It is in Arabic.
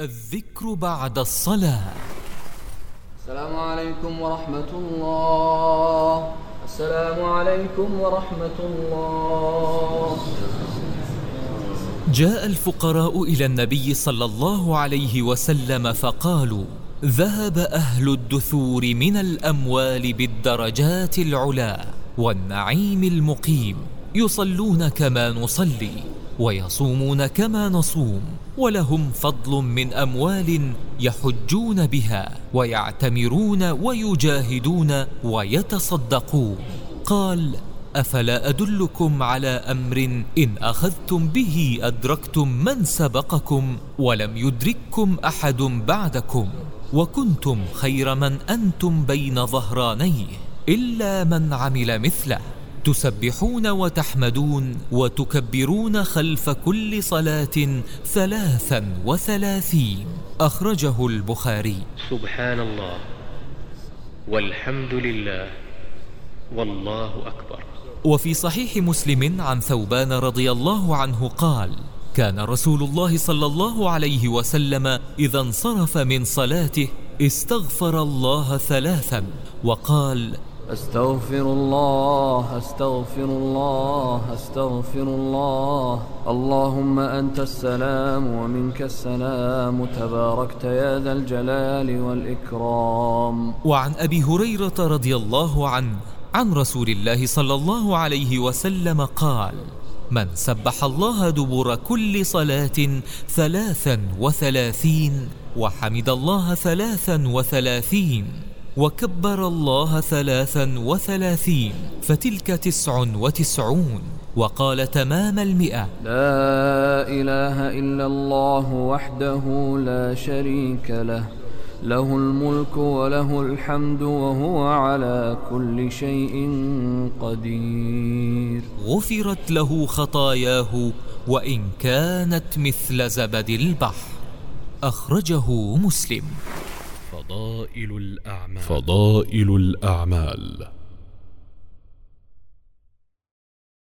الذكر بعد الصلاة. السلام عليكم ورحمة الله. السلام عليكم ورحمة الله. جاء الفقراء إلى النبي صلى الله عليه وسلم فقالوا ذهب أهل الدثور من الأموال بالدرجات العلا والنعيم المقيم يصلون كما نصلي. ويصومون كما نصوم ولهم فضل من أموال يحجون بها ويعتمرون ويجاهدون ويتصدقون. قال أفلا أدلكم على أمر إن أخذتم به أدركتم من سبقكم ولم يدرككم أحد بعدكم. وكنتم خير من أنتم بين ظهرانيه إلا من عمل مثله. تسبحون وتحمدون وتكبرون خلف كل صلاة ثلاثا وثلاثين. أخرجه البخاري. سبحان الله والحمد لله والله أكبر. وفي صحيح مسلم عن ثوبان رضي الله عنه قال كان رسول الله صلى الله عليه وسلم إذا انصرف من صلاته استغفر الله ثلاثا وقال أستغفر الله أستغفر الله أستغفر الله. اللهم أنت السلام ومنك السلام. تباركت يا ذا الجلال والإكرام. وعن أبي هريرة رضي الله عنه عن رسول الله صلى الله عليه وسلم قال من سبح الله دبر كل صلاة ثلاثا وثلاثين وحمد الله ثلاثا وثلاثين وكبر الله ثلاثا وثلاثين فتلك تسع وتسعون وقال تمام المئة. لا إله إلا الله وحده لا شريك له له الملك وله الحمد وهو على كل شيء قدير. غفرت له خطاياه وإن كانت مثل زبد البحر أخرجه مسلم. فضائل الأعمال. فضائل الأعمال.